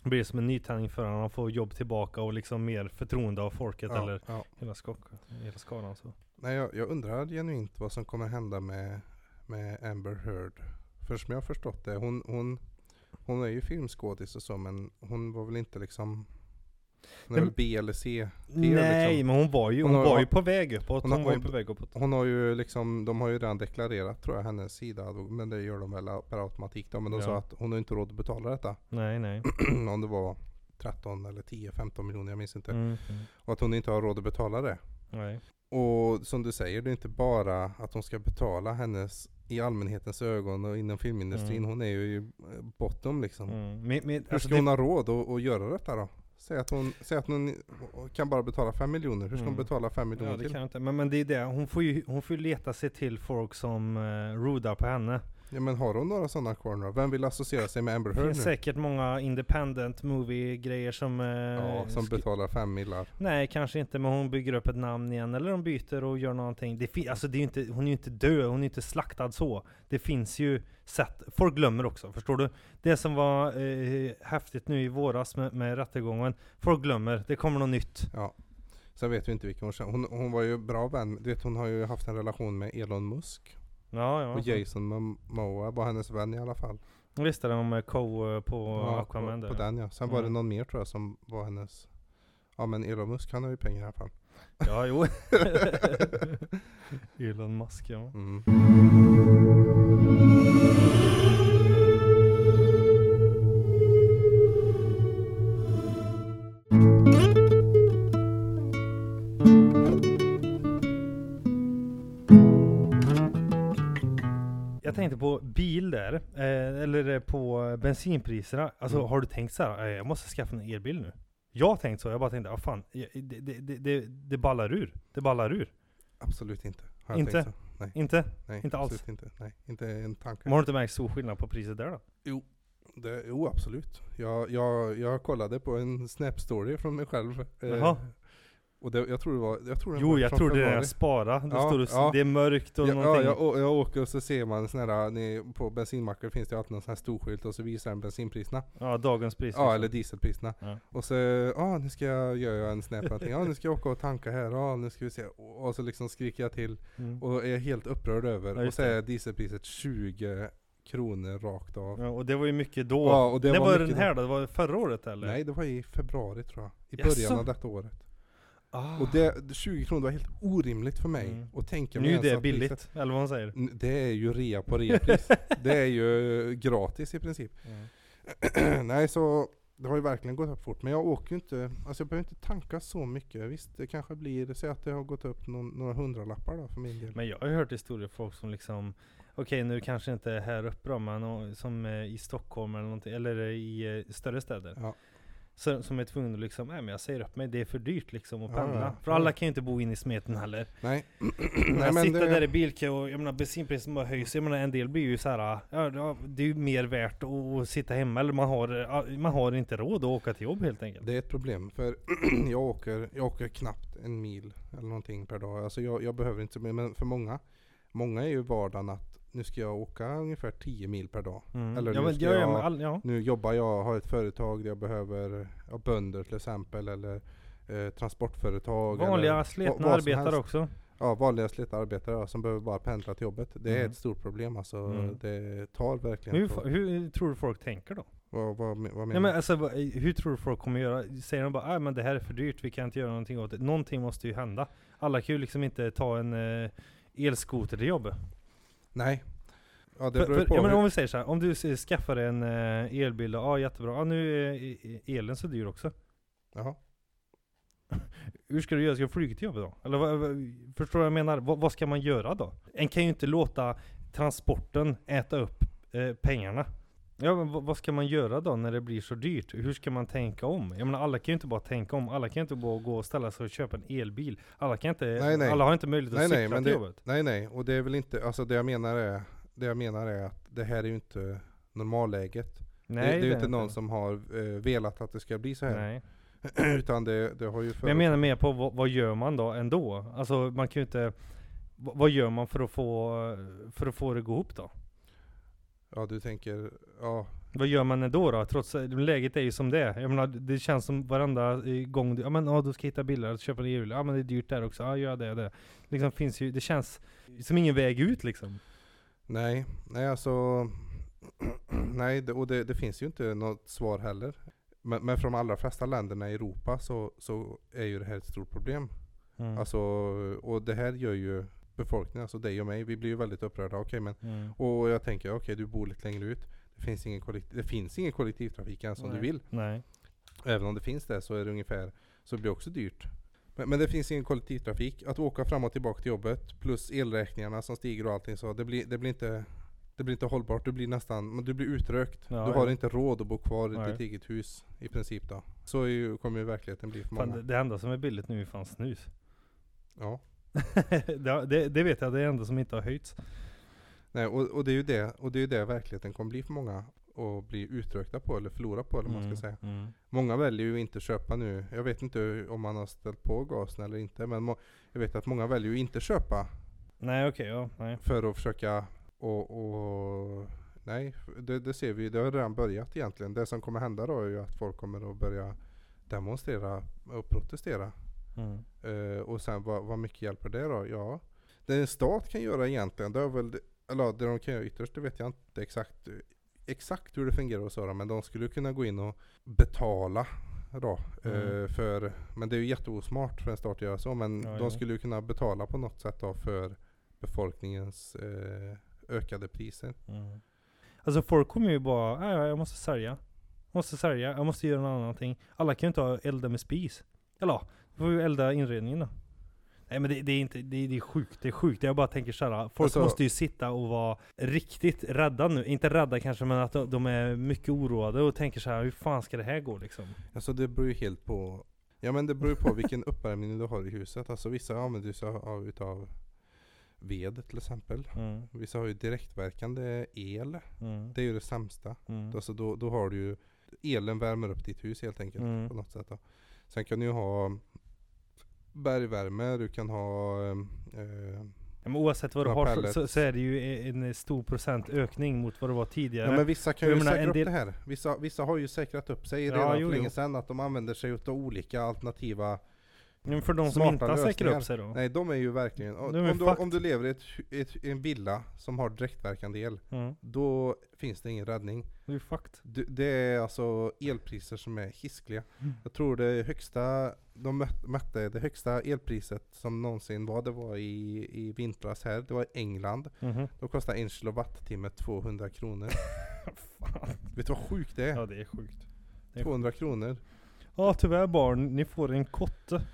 blir det som en nytändning för honom, han får jobb tillbaka och liksom mer förtroende av folket ja, eller ja. hela, skak, hela skalan så. Nej, jag, jag undrar genuint vad som kommer hända med, med Amber Heard. För som jag har förstått det, hon, hon, hon är ju filmskådis och så men hon var väl inte liksom Hon är väl B eller C. Nej, liksom. men hon var ju, hon, Hon har- var ju på väg uppåt, hon hon, har- var ju hon- på väg uppåt Hon har ju liksom, de har ju redan deklarerat tror jag hennes sida, men det gör de väl per automatik då. Men de Ja. sa att hon har inte råd att betala detta. Nej nej Om det var 13 eller 10, 15 miljoner, jag minns inte. mm, mm. Och att hon inte har råd att betala det. Nej. Och som du säger, det är inte bara att hon ska betala hennes i allmänhetens ögon och inom filmindustrin. Mm. Hon är ju i eh, bottom liksom. Mm. Men, men, Hur alltså ska det- hon ha råd att, att göra detta då? Säg att hon, säg att hon kan bara betala 5 miljoner. Hur ska hon Mm. betala 5 miljoner Ja det till? kan inte, men, men det är det, hon får ju, hon får leta sig till folk som uh, rodar på henne Ja men har hon några sådana kvar nu? Vem vill associera sig med Amber Det Heard finns nu? säkert många independent movie grejer som... eh, Ja, som betalar 5 millar. Nej kanske inte, men hon bygger upp ett namn igen, eller de byter och gör någonting det alltså det är ju inte, Hon är ju inte död, hon är inte slaktad så Det finns ju sätt, folk glömmer också, förstår du? Det som var eh, häftigt nu i våras med, med rättegången Folk glömmer, det kommer något nytt Ja. Sen vet vi inte vilken hon känner. Hon, hon var ju bra vän, du vet hon har ju haft en relation med Elon Musk. Ja, ja. Och Jason Momoa var hennes vän i alla fall. Visst är det om Co eh, på Ja, Aquaman på, där. på den ja. Sen var det Mm. någon mer tror jag som var hennes Ja men Elon Musk han har ju pengar i alla fall. Ja, jo. Elon Musk ja. Mm. Jag tänkte på bil där, eh, eller eh, på bensinpriserna. Alltså Mm. har du tänkt så här, eh, jag måste skaffa en elbil nu? Jag har tänkt så, jag bara tänkte, ah, fan, det, det, det, det, ballar ur. Det ballar ur. Absolut inte. Har jag Inte? tänkt så. Nej. Inte? Nej, Inte alls. absolut Inte. Nej, inte en tanke. Men har du inte märkt stor skillnad på priset där då? Det, jo absolut. Jag, jag, jag kollade på en Snap story från mig själv. eh. Och det, jag tror det var, jag tror den Jo, var jag från tror det är februari. sparade. Det Ja, står och, ja. det är mörkt och Ja, ja någonting. jag, å- jag åker och så ser man sån här, ni, på bensinmackar finns det alltid någon sån här stor skylt och så visar den bensinpriserna. Ja, dagens pris. Ja liksom. eller dieselpriserna. Ja. Och så, ja nu ska jag göra en snap någonting. Ja nu ska jag åka och tanka här, ja nu ska vi se. Och, och så liksom skriker jag till Mm. och är helt upprörd över. Ja, och just så det. är dieselpriset 20 kronor rakt av. Ja, och det var ju mycket då. Ja, och det När var var, mycket den här då? Det var förra året eller? Nej det var i februari tror jag. I Jaså? början av detta året. Ah. Och det, 20 kronor var helt orimligt för mig Mm. att tänka nu mig är ens det billigt, priset- eller vad man säger. Det är ju rea på reapris. det är ju gratis i princip. Nej så det har ju verkligen gått upp fort. Men jag åker ju inte, alltså jag behöver inte tanka så mycket. Visst det kanske blir, säg att det har gått upp någon, några hundralappar då för min del. Men jag har ju hört historier folk som liksom Okej nu kanske inte här uppe då, men som eh, i Stockholm eller någonting, eller i eh, större städer. Ja. Så, som är tvungna att liksom, nej men jag säger upp mig, det är för dyrt liksom att pendla. ja, För ja. alla kan ju inte bo in i smeten heller. Nej. Nej, men sitta det- där i bilkö och jag menar bensinpriset bara höjs. Jag menar en del blir ju så här, ja, det är ju mer värt att, sitta hemma eller man har, man har inte råd att åka till jobb helt enkelt. Det är ett problem för jag åker, jag åker knappt en mil eller någonting per dag. Alltså jag, jag behöver inte så mycket, men för många, många är ju vardagen att nu ska jag åka ungefär 10 mil per dag. Mm. Eller ja, nu ska ja, ja, jag- all, ja. Nu jobbar jag, har ett företag där jag behöver ja, bönder till exempel eller eh, transportföretag. Vanliga eller slitna vad- arbetare också. Ja, vanliga slitna arbetare ja, som behöver bara pendla till jobbet. Det är Mm. ett stort problem alltså. Mm. Det tar verkligen hur, hur tror du folk tänker då? Vad, vad, vad menar du? men alltså hur tror du folk kommer göra? Säger de bara ah, men det här är för dyrt, vi kan inte göra någonting åt det. Någonting måste ju hända. Alla kan ju liksom inte ta en eh, elskoter till jobbet. Nej. Ja det För, beror ju för, på. ja, men om vi säger så här, om du skaffar en eh, elbil, ja jättebra, ah, nu är elen så dyr också. Jaha. Hur ska du göra? Ska du flyga till jobbet då? Eller förstår du vad jag menar? Vad, vad ska man göra då? En kan ju inte låta transporten äta upp eh, pengarna. Ja men vad, ska man göra då när det blir så dyrt? Hur ska man tänka om? Jag menar alla kan ju inte bara tänka om, alla kan ju inte bara gå och ställa sig och köpa en elbil. Alla kan inte, Nej, nej. alla har inte möjlighet Nej att nej cykla till det, jobbet. nej nej och det är väl inte, alltså det jag menar är, det jag menar är att det här är ju inte normalläget. Nej, det, det är ju inte någon som har eh, velat att det ska bli så här. Nej. Utan det, det har ju Men jag menar mer på vad, vad gör man då ändå? Alltså man kan ju inte vad, vad gör man för att få, för att få det att gå ihop då? Ja du tänker, ja Vad gör man ändå då? Trots läget är ju som det är. Jag menar, det känns som varenda gång du, ja men ja, du ska hitta billigare, köpa en elbil. Ja men det är dyrt där också, ja gör det, det. Liksom finns ju, det känns som ingen väg ut liksom. Nej, nej alltså Nej, det, och det, det finns ju inte något svar heller. Men, men för de allra flesta länderna i Europa så, så är ju det här ett stort problem. Mm. Alltså, och det här gör ju befolkningen, alltså dig och mig, vi blir ju väldigt upprörda. Okej men, Mm. och jag tänker okej du bor lite längre ut. Det finns ingen, kollektiv, det finns ingen kollektivtrafik ens om du Nej. vill. Nej. Även om det finns det så är det ungefär, så blir det också dyrt. Men, men det finns ingen kollektivtrafik. Att åka fram och tillbaka till jobbet plus elräkningarna som stiger och allting så det blir, det blir inte det blir inte hållbart, du blir nästan, men du blir utrökt. Ja, du har ja. inte råd att bo kvar i Nej. ditt eget hus i princip då. Så ju, kommer ju verkligheten bli för Fan, många. det, det enda som är billigt nu är fan snus. Ja. det, det, vet jag, det är det enda som inte har höjts. Nej, och, och det är ju det, och det är ju det verkligheten kommer bli för många att bli utrökta på eller förlora på eller vad man ska säga. Mm. Många väljer ju inte köpa nu. Jag vet inte om man har ställt på gasen eller inte men jag vet att många väljer ju inte köpa Nej okej, ja, nej. för att försöka och, och nej, det, det ser vi, det har redan börjat egentligen. Det som kommer hända då är ju att folk kommer att börja demonstrera och protestera Mm. Eh, och sen vad, vad mycket hjälper det då? Ja, det en stat kan göra egentligen, det är väl, eller det de kan göra ytterst, det vet jag inte exakt, exakt hur det fungerar och så då, men de skulle kunna gå in och betala då, Mm. eh, för, men det är ju jätteosmart för en stat att göra så, men Ja, de ja. skulle ju kunna betala på något sätt då för befolkningens eh, ökade priser. Mm. Alltså folk kommer ju bara, "Nej, ja, jag måste sälja. Jag måste sälja, jag måste göra något annat. Alla kan ju inte ha elda med spis. Eller får vi elda inredningen då. Nej men det, det är inte, det, är- det är sjukt, det är sjukt. Jag bara tänker såhär, folk Alltså- måste ju sitta och vara riktigt rädda nu. Inte rädda kanske, men att de, de är mycket oroade och tänker så här: hur fan ska det här gå liksom? Alltså det beror ju helt på Ja men det beror ju på vilken uppvärmning du har i huset. Alltså vissa använder sig av utav ved till exempel. Mm, Vissa har ju direktverkande el. mm, Det är ju det sämsta. mm, Alltså då, då har du ju Elen värmer upp ditt hus helt enkelt Mm. på något sätt då. Sen kan du ju ha bergvärme, du kan ha eh, Ja, men oavsett vad du Ja, har så, så, så är det ju en stor procent ökning mot vad det var tidigare. Ja men vissa kan ju menar, säkra upp del- det här. Vissa, vissa har ju säkrat upp sig Ja, redan jo, för länge sedan att de använder sig av olika alternativa men för de som inte har säkrat upp sig då? Nej de är ju verkligen, är om, du, om du lever i ett, ett, en villa som har direktverkande el, Mm, då finns det ingen räddning. Det är. Du, det är alltså elpriser som är hiskliga. Mm. Jag tror det högsta, de mötte det högsta elpriset som någonsin var, det var i, i vintras här, det var i England. Mhm. Då kostar en kilowattimme 200 kronor. Vet du vad sjukt det är? Ja det är sjukt. det är 200 kronor. Ja tyvärr barn, ni får en kotte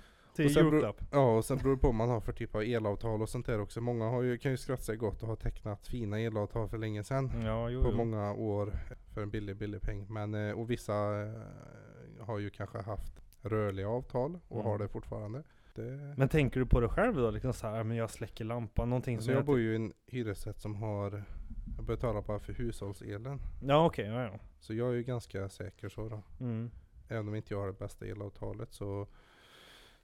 till julklapp. Ja och sen beror det på vad man har för typ av elavtal och sånt där också. Många har ju, kan ju skratta sig gott och ha tecknat fina elavtal för länge sedan. Ja jo, På jo. många år för en billig billig peng. Men, eh, och vissa eh, har ju kanske haft rörliga avtal och Mm. har det fortfarande. Det, Men tänker du på det själv då? Liksom så här, men jag släcker lampan, någonting alltså som jag jag bor ju i en hyresrätt som har jag betalar bara för hushållselen. Ja okej, ja ja. Så jag är ju ganska säker så då. Mm. Även om inte jag har det bästa elavtalet så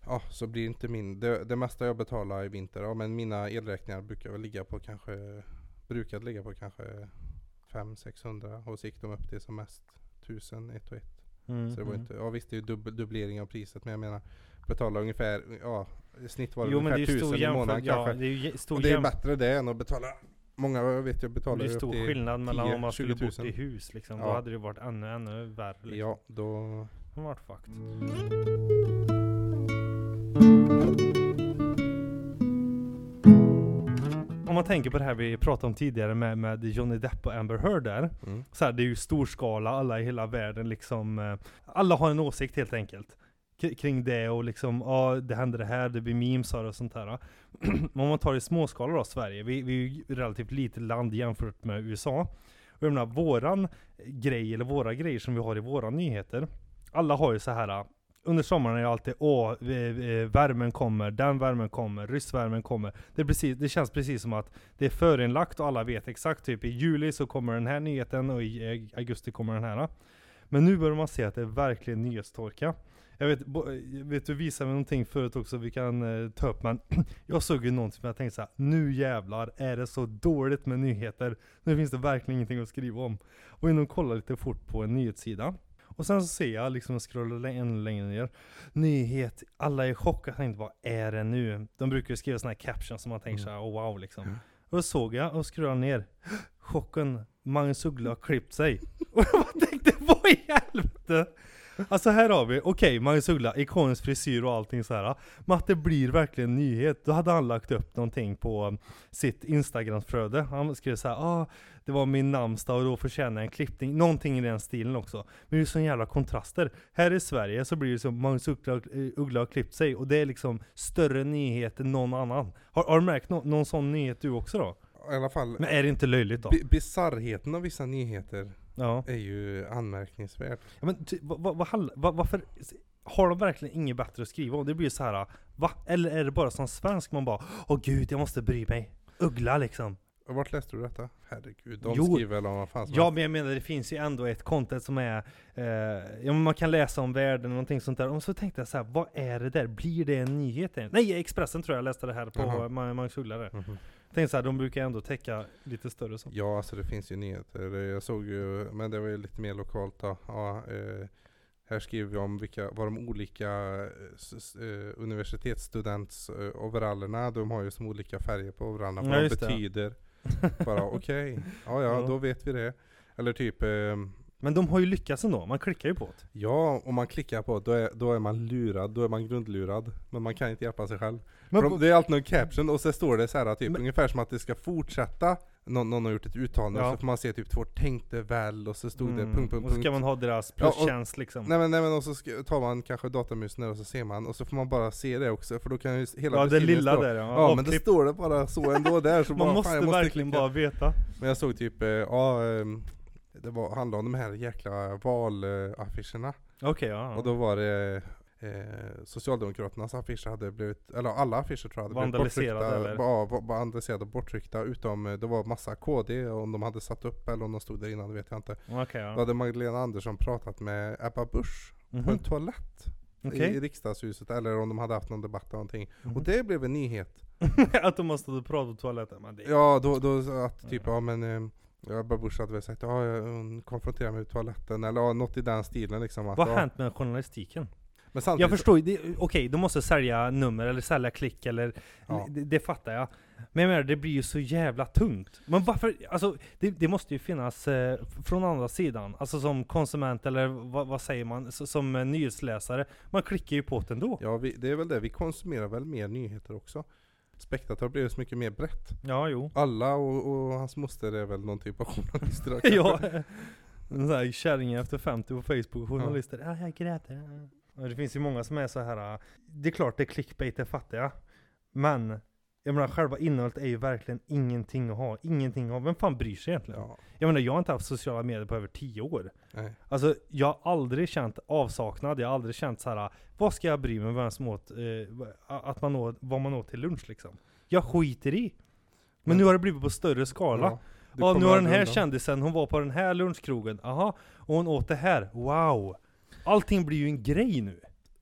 Ja, så blir inte min, det, det mesta jag betalar i vinter, ja men mina elräkningar brukar väl ligga på kanske Brukade ligga på kanske 500-600 och så gick de upp till som mest 1000, ett och ett. Mm. Så det var mm. inte, ja visst det är ju dubbel, dubblering av priset men jag menar Betala ungefär, ja i snitt var det Jo det ungefär är ju 1000 stor i månaden ja kanske. det är ju stor och det är bättre det än att betala Många jag vet jag det betalar är ju upp stor skillnad mellan 10, om man skulle 20 000. bott i hus liksom. Då Ja. hade det varit ännu, ännu värre liksom. Ja, då Det varit fucked. Om man tänker på det här vi pratade om tidigare med, med Johnny Depp och Amber Heard där. mm. Så här, det är ju storskala, alla i hela världen liksom. eh, Alla har en åsikt helt enkelt. Kring det och liksom, ja det händer det här, det blir memes och sånt där. Men om man tar det i småskala då, Sverige. Vi, vi är ju relativt litet land jämfört med USA. Och jag menar, våran grej, eller våra grejer som vi har i våra nyheter. Alla har ju så här. Under sommaren är det alltid åh, värmen kommer, den värmen kommer, ryssvärmen kommer. Det, är precis, det känns precis som att det är förinlagt och alla vet exakt. Typ i juli så kommer den här nyheten och i augusti kommer den här. Men nu börjar man se att det är verkligen nyhetstorka. Jag vet, bo- vet du visade mig någonting förut också vi kan eh, ta upp men Jag såg ju någonting som jag tänkte såhär, nu jävlar är det så dåligt med nyheter. Nu finns det verkligen ingenting att skriva om. Och in och kolla lite fort på en nyhetssida. Och sen så ser jag liksom, scrollar ännu längre ner. Nyhet, alla är i chock. Jag tänkte vad är det nu? De brukar ju skriva såna här captions som man tänker Mm. såhär, oh wow liksom. Ja. Och då såg jag och scrollade ner. Chocken, Magnus Uggla har klippt sig. Och jag tänkte, vad i helvete? Alltså här har vi, okej Magnus Uggla, ikonisk frisyr och allting så här. Men att det blir verkligen nyhet. Då hade han lagt upp någonting på sitt Instagramflöde. Han skrev så här, ah, det var min namnsdag och då förtjänar en klippning. Någonting i den stilen också. Men det är så jävla kontraster. Här i Sverige så blir det som Magnus Uggla, eh, Uggla har klippt sig och det är liksom större nyhet än någon annan. Har, har du märkt nå- någon sån nyhet du också då? I alla fall Men är det inte löjligt då? bi- Bisarrheten av vissa nyheter Ja. är ju anmärkningsvärt. Ja, men vad, vad, vad, varför har de verkligen inget bättre att skriva om? Det blir så här, va? Eller är det bara som svensk man bara Åh gud, jag måste bry mig. Uggla liksom. Vart läste du detta? Herregud, de Jo. skriver väl om vad fan som Ja men jag menar det finns ju ändå ett content som är eh, Ja men man kan läsa om världen och någonting sånt där. Och så tänkte jag så här, vad är det där? Blir det en nyhet? än? Nej Expressen tror jag läste det här på Jaha. Ma- Magnus Uggla. Mhm. Tänkte så här, de brukar ändå täcka lite större så. Ja, alltså det finns ju nyheter. Jag såg ju, men det var ju lite mer lokalt då. Ja, eh, Här skriver vi om vilka, vad de olika eh, eh, universitetsstudents eh, de har ju som olika färger på overallerna, vad Ja, de just det. Bara okej, ja ja Ja. då vet vi det. Eller typ, ehm, Men de har ju lyckats ändå, man klickar ju på det. ja om man klickar på det, då är, då är man lurad, då är man grundlurad. Men man kan inte hjälpa sig själv. Men de, det är alltid någon caption och så står det så här typ Men- ungefär som att det ska fortsätta någon, någon har gjort ett uttalande Ja. och så får man se typ två tänkte väl och så stod det Mm, punkt, punkt, Och så punkt. ska man ha deras Ja, plustjänst liksom. Nej men, nej men och så tar man kanske datamusen och så ser man och så får man bara se det också för då kan ju hela ja, det lilla stå. där ja. Ja men det Avklipp. står det bara så ändå där så bara, Man måste fan, jag måste verkligen klicka. bara veta. Men jag såg typ, eh, ja ehm, det var, handlade om de här jäkla valaffischerna Okej, ja. ja. Och då var det eh, Socialdemokraternas affischer hade blivit, eller alla affischer tror jag hade blivit Vandaliserade, borttryckta, eller? Ja, va- vandaliserade och borttryckta utom eh, det var massa KD om de hade satt upp eller om de stod där innan det vet jag inte. Då ja. hade Magdalena Andersson pratat med Ebba Busch på en Mhm. toalett i, Okej. i riksdagshuset eller om de hade haft någon debatt eller någonting. Mhm. Och det blev en nyhet. att de måste prata på toaletten. Men det... Ja, då, då att typ, ja men eh, ja, Ebba Busch hade väl sagt ja, hon konfronterade mig i toaletten eller ja, något i den stilen liksom. Att, Vad har hänt med journalistiken? Men samtidigt, Jag förstår ju, okej, de måste sälja nummer eller sälja klick eller, Ja. det, det fattar jag. Men jag menar, det blir ju så jävla tungt. Men varför, alltså det, det måste ju finnas eh, från andra sidan, alltså som konsument eller vad, vad säger man, S- som eh, nyhetsläsare, man klickar ju på det ändå. Ja, vi, det är väl det. Vi konsumerar väl mer nyheter också. Spektrat har blivit så mycket mer brett. Ja, jo. Alla och, och hans moster är väl någon typ av journalister. ja. En sån här kärringen efter 50 på Facebook, journalister. Ja, jag grät. Det finns ju många som är så här. äh, det är klart det är clickbait, det fattar jag. Men, jag menar själva innehållet är ju verkligen ingenting att ha. Ingenting att ha. Vem fan bryr sig egentligen? Ja, Jag menar, jag har inte haft sociala medier på över 10 år. nej. Alltså, jag har aldrig känt avsaknad. Jag har aldrig känt så här. vad ska jag bry mig om vem som åt, eh, att man åt, vad man åt till lunch liksom. Jag skiter i. Men, Men- nu har det blivit på större skala. Ja, Ja, nu har den här undan. kändisen, hon var på den här lunchkrogen, aha, och hon åt det här, wow! Allting blir ju en grej nu.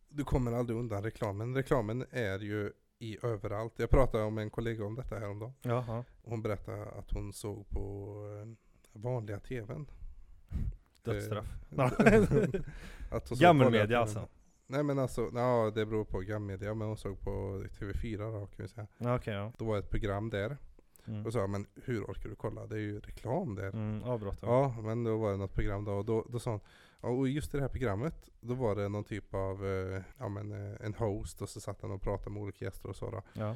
Du kommer aldrig undan reklamen. Reklamen är ju i överallt. Jag pratade om en kollega om detta häromdagen. Jaha. Hon berättade att hon såg på eh, vanliga tvn. Dödsstraff. Eh, att hon såg på vanliga Gammelmedia alltså. Nej men alltså, ja det beror på gammelmedia. Men hon såg på TV4 då kan vi säga. Okej, ja. Då var ett program där. Mm. Och sa men hur orkar du kolla? Det är ju reklam där. Mm, avbrott ja. Ja, men då var det något program då och då, då sa hon, ja, och just i det här programmet, då var det någon typ av, eh, ja men eh, en host och så satt han och pratade med olika gäster och så då. ja.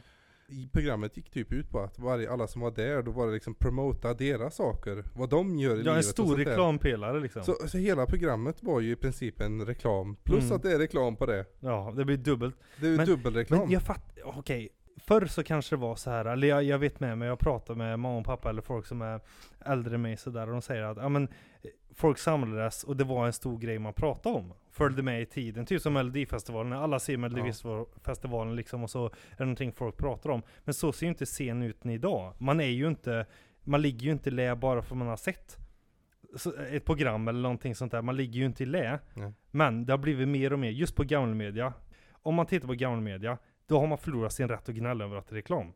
I programmet gick typ ut på att varje, alla som var där, då var det liksom promota deras saker, vad de gör i Ja, livet en och stor reklampelare liksom. Så, så hela programmet var ju i princip en reklam, plus Mm. att det är reklam på det. Ja, det blir dubbelt. Det är Men- dubbelreklam. Men jag fattar, okej. Förr så kanske det var så här, eller jag, jag vet med mig, jag pratar med mamma och pappa eller folk som är äldre än mig sådär och de säger att ja, men, folk samlades och det var en stor grej man pratade om. Följde med i tiden, typ som Melodifestivalen, alla ser Melodifestivalen liksom och så är det någonting folk pratar om. Men så ser ju inte scenen ut idag. Man är ju inte, man ligger ju inte i lä bara för man har sett ett program eller någonting sånt där. Man ligger ju inte i lä. Nej. Men det har blivit mer och mer, just på gammelmedia. Om man tittar på gammelmedia, då har man förlorat sin rätt att gnälla över att det är reklam.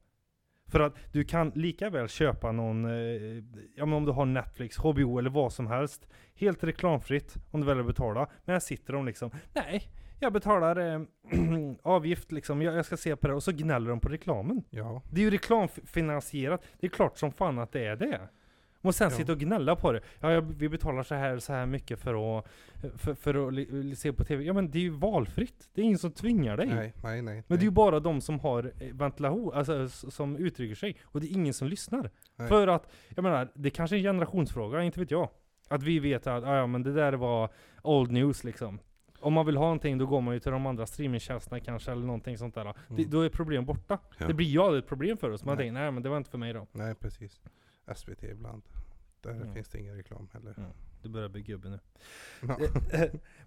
För att du kan lika väl köpa någon, eh, ja men om du har Netflix, HBO eller vad som helst, helt reklamfritt om du väljer att betala. Men här sitter de liksom, nej, jag betalar eh, avgift liksom, jag, jag ska se på det, och så gnäller de på reklamen. Ja, Det är ju reklamfinansierat, det är klart som fan att det är det. Och sen Ja. sitta och gnälla på det. Ja, jag, vi betalar så här, så här mycket för att, för, för att li, se på TV. Ja men det är ju valfritt. Det är ingen som tvingar dig. nej, nej, nej. Men det är ju bara de som har eh, ventilation, alltså som uttrycker sig. Och det är ingen som lyssnar. Nej. För att, jag menar, det kanske är en generationsfråga, inte vet jag. Att vi vet att, ah, ja men det där var old news liksom. Om man vill ha någonting då går man ju till de andra streamingtjänsterna kanske eller någonting sånt där. Det, Mm. då är problem borta. Ja. Det blir ju aldrig ett problem för oss. Man Nej. tänker, nej men det var inte för mig då. Nej, precis. SVT ibland. Där Mm. finns det ingen reklam heller. Mm. Du börjar bli gubbe nu. Ja.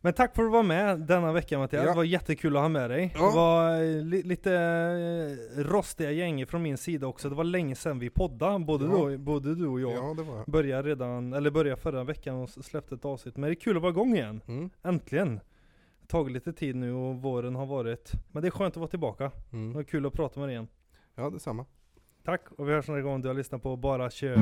Men tack för att du var med denna vecka Mattias. Ja. Det var jättekul att ha med dig. Ja. Det var eh, li lite eh, rostiga gäng från min sida också. Det var länge sedan vi poddade, både, då, både du och jag. ja, det var Började redan, eller började förra veckan och släppte ett avsnitt. Men det är kul att vara igång igen. mm. Äntligen! Det tagit lite tid nu och våren har varit. Men det är skönt att vara tillbaka. Det var Mm. kul att prata med dig igen. Ja, detsamma. Tack och vi hörs nästa gång. Du har lyssnat på Bara Kött.